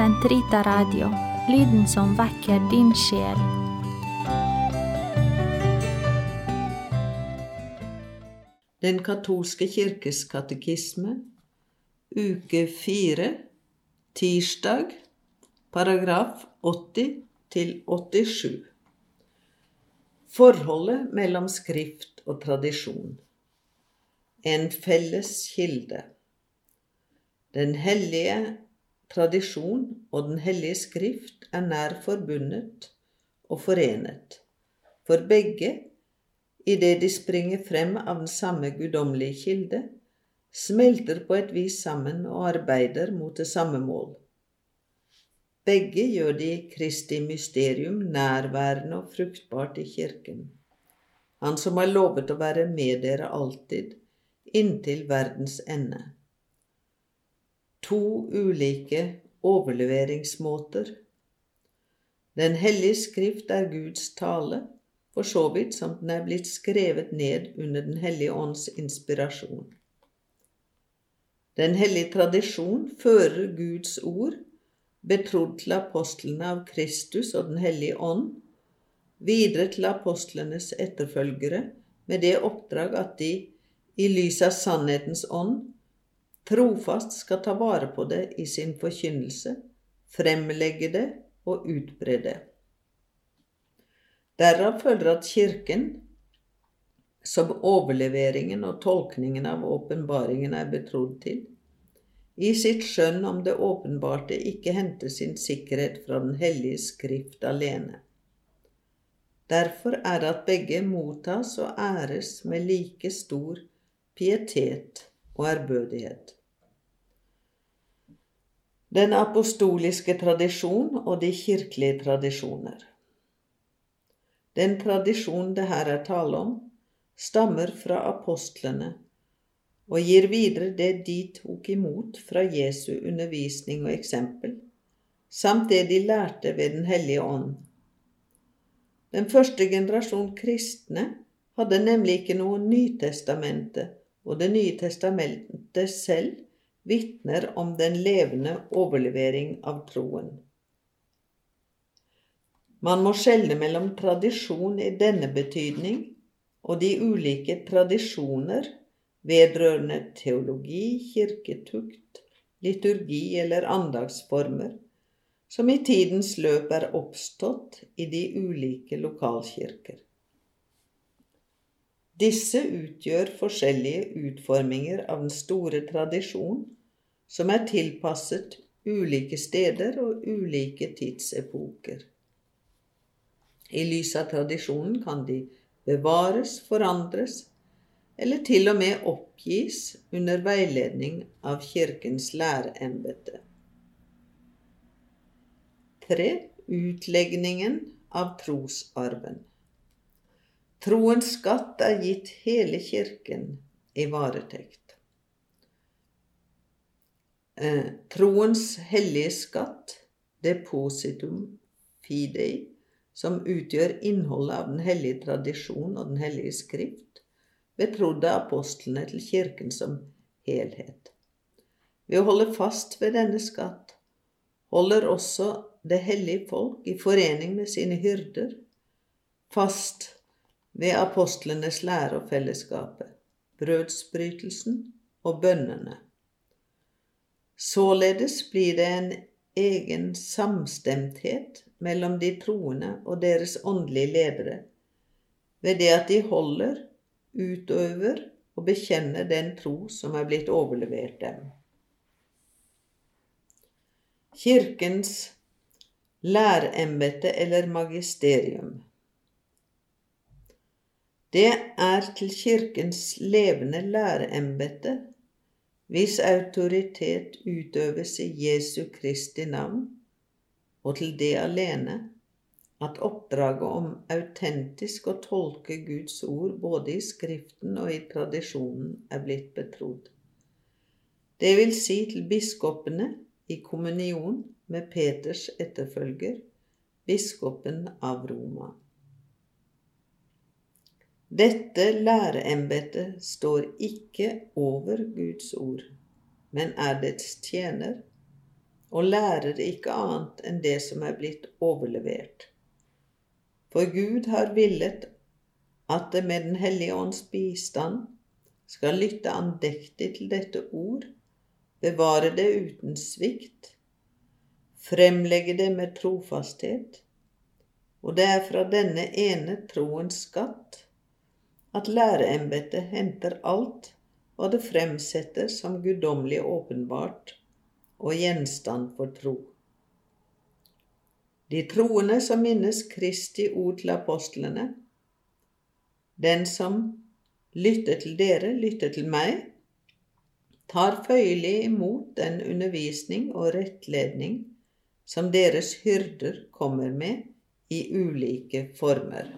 Sentrita Radio, lyden som vekker din sjel. Den katolske kirkes katekisme, uke fire, tirsdag, paragraf 80 til 87. Forholdet mellom skrift og tradisjon. En felles kilde. Den hellige tradisjon og Den hellige skrift er nær forbundet og forenet, for begge idet de springer frem av den samme guddommelige kilde, smelter på et vis sammen og arbeider mot det samme mål. Begge gjør de Kristi mysterium nærværende og fruktbart i Kirken, Han som har lovet å være med dere alltid, inntil verdens ende. To ulike overleveringsmåter. Den hellige skrift er Guds tale, for så vidt som den er blitt skrevet ned under Den hellige ånds inspirasjon. Den hellige tradisjon fører Guds ord, betrodd til apostlene av Kristus og Den hellige ånd, videre til apostlenes etterfølgere med det oppdrag at de, i lys av sannhetens ånd, trofast skal ta vare på det i sin forkynnelse, fremlegge det og utbre det. Derav følger at Kirken, som overleveringen og tolkningen av åpenbaringen er betrodd til, i sitt skjønn om det åpenbarte ikke henter sin sikkerhet fra Den hellige skrift alene. Derfor er det at begge mottas og æres med like stor pietet og ærbødighet. Den apostoliske tradisjon og de kirkelige tradisjoner. Den tradisjon det her er tale om, stammer fra apostlene og gir videre det de tok imot fra Jesu undervisning og eksempel, samt det de lærte ved Den hellige ånd. Den første generasjon kristne hadde nemlig ikke noe Nytestamente, og Det nye testamentet selv vitner om den levende overlevering av troen. Man må skjelne mellom tradisjon i denne betydning og de ulike tradisjoner vedrørende teologi, kirketukt, liturgi eller andagsformer som i tidens løp er oppstått i de ulike lokalkirker. Disse utgjør forskjellige utforminger av den store tradisjon som er tilpasset ulike steder og ulike tidsepoker. I lys av tradisjonen kan de bevares, forandres eller til og med oppgis under veiledning av Kirkens læreembete. 3. Utlegningen av trosarven. Troens skatt er gitt hele Kirken i varetekt. Eh, troens hellige skatt, depositum fidei, som utgjør innholdet av den hellige tradisjon og Den hellige skrift, betrodde apostlene til Kirken som helhet. Ved å holde fast ved denne skatt holder også det hellige folk i forening med sine hyrder fast ved apostlenes lære og fellesskapet, brødsbrytelsen og bønnene. Således blir det en egen samstemthet mellom de troende og deres åndelige ledere ved det at de holder, utøver og bekjenner den tro som er blitt overlevert dem. Kirkens lærembete eller magisterium. Det er til Kirkens levende læreembete hvis autoritet utøves i Jesu Kristi navn, og til det alene at oppdraget om autentisk å tolke Guds ord både i Skriften og i tradisjonen er blitt betrodd. Det vil si til biskopene i kommunion med Peters etterfølger, biskopen av Roma. Dette læreembetet står ikke over Guds ord, men er dets tjener og lærer ikke annet enn det som er blitt overlevert. For Gud har villet at det med Den hellige ånds bistand skal lytte andektig til dette ord, bevare det uten svikt, fremlegge det med trofasthet, og det er fra denne ene troens skatt at læreembetet henter alt hva det fremsetter som guddommelig åpenbart og gjenstand for tro. De troende som minnes Kristi ord til apostlene, den som lytter til dere, lytter til meg, tar føyelig imot den undervisning og rettledning som deres hyrder kommer med i ulike former.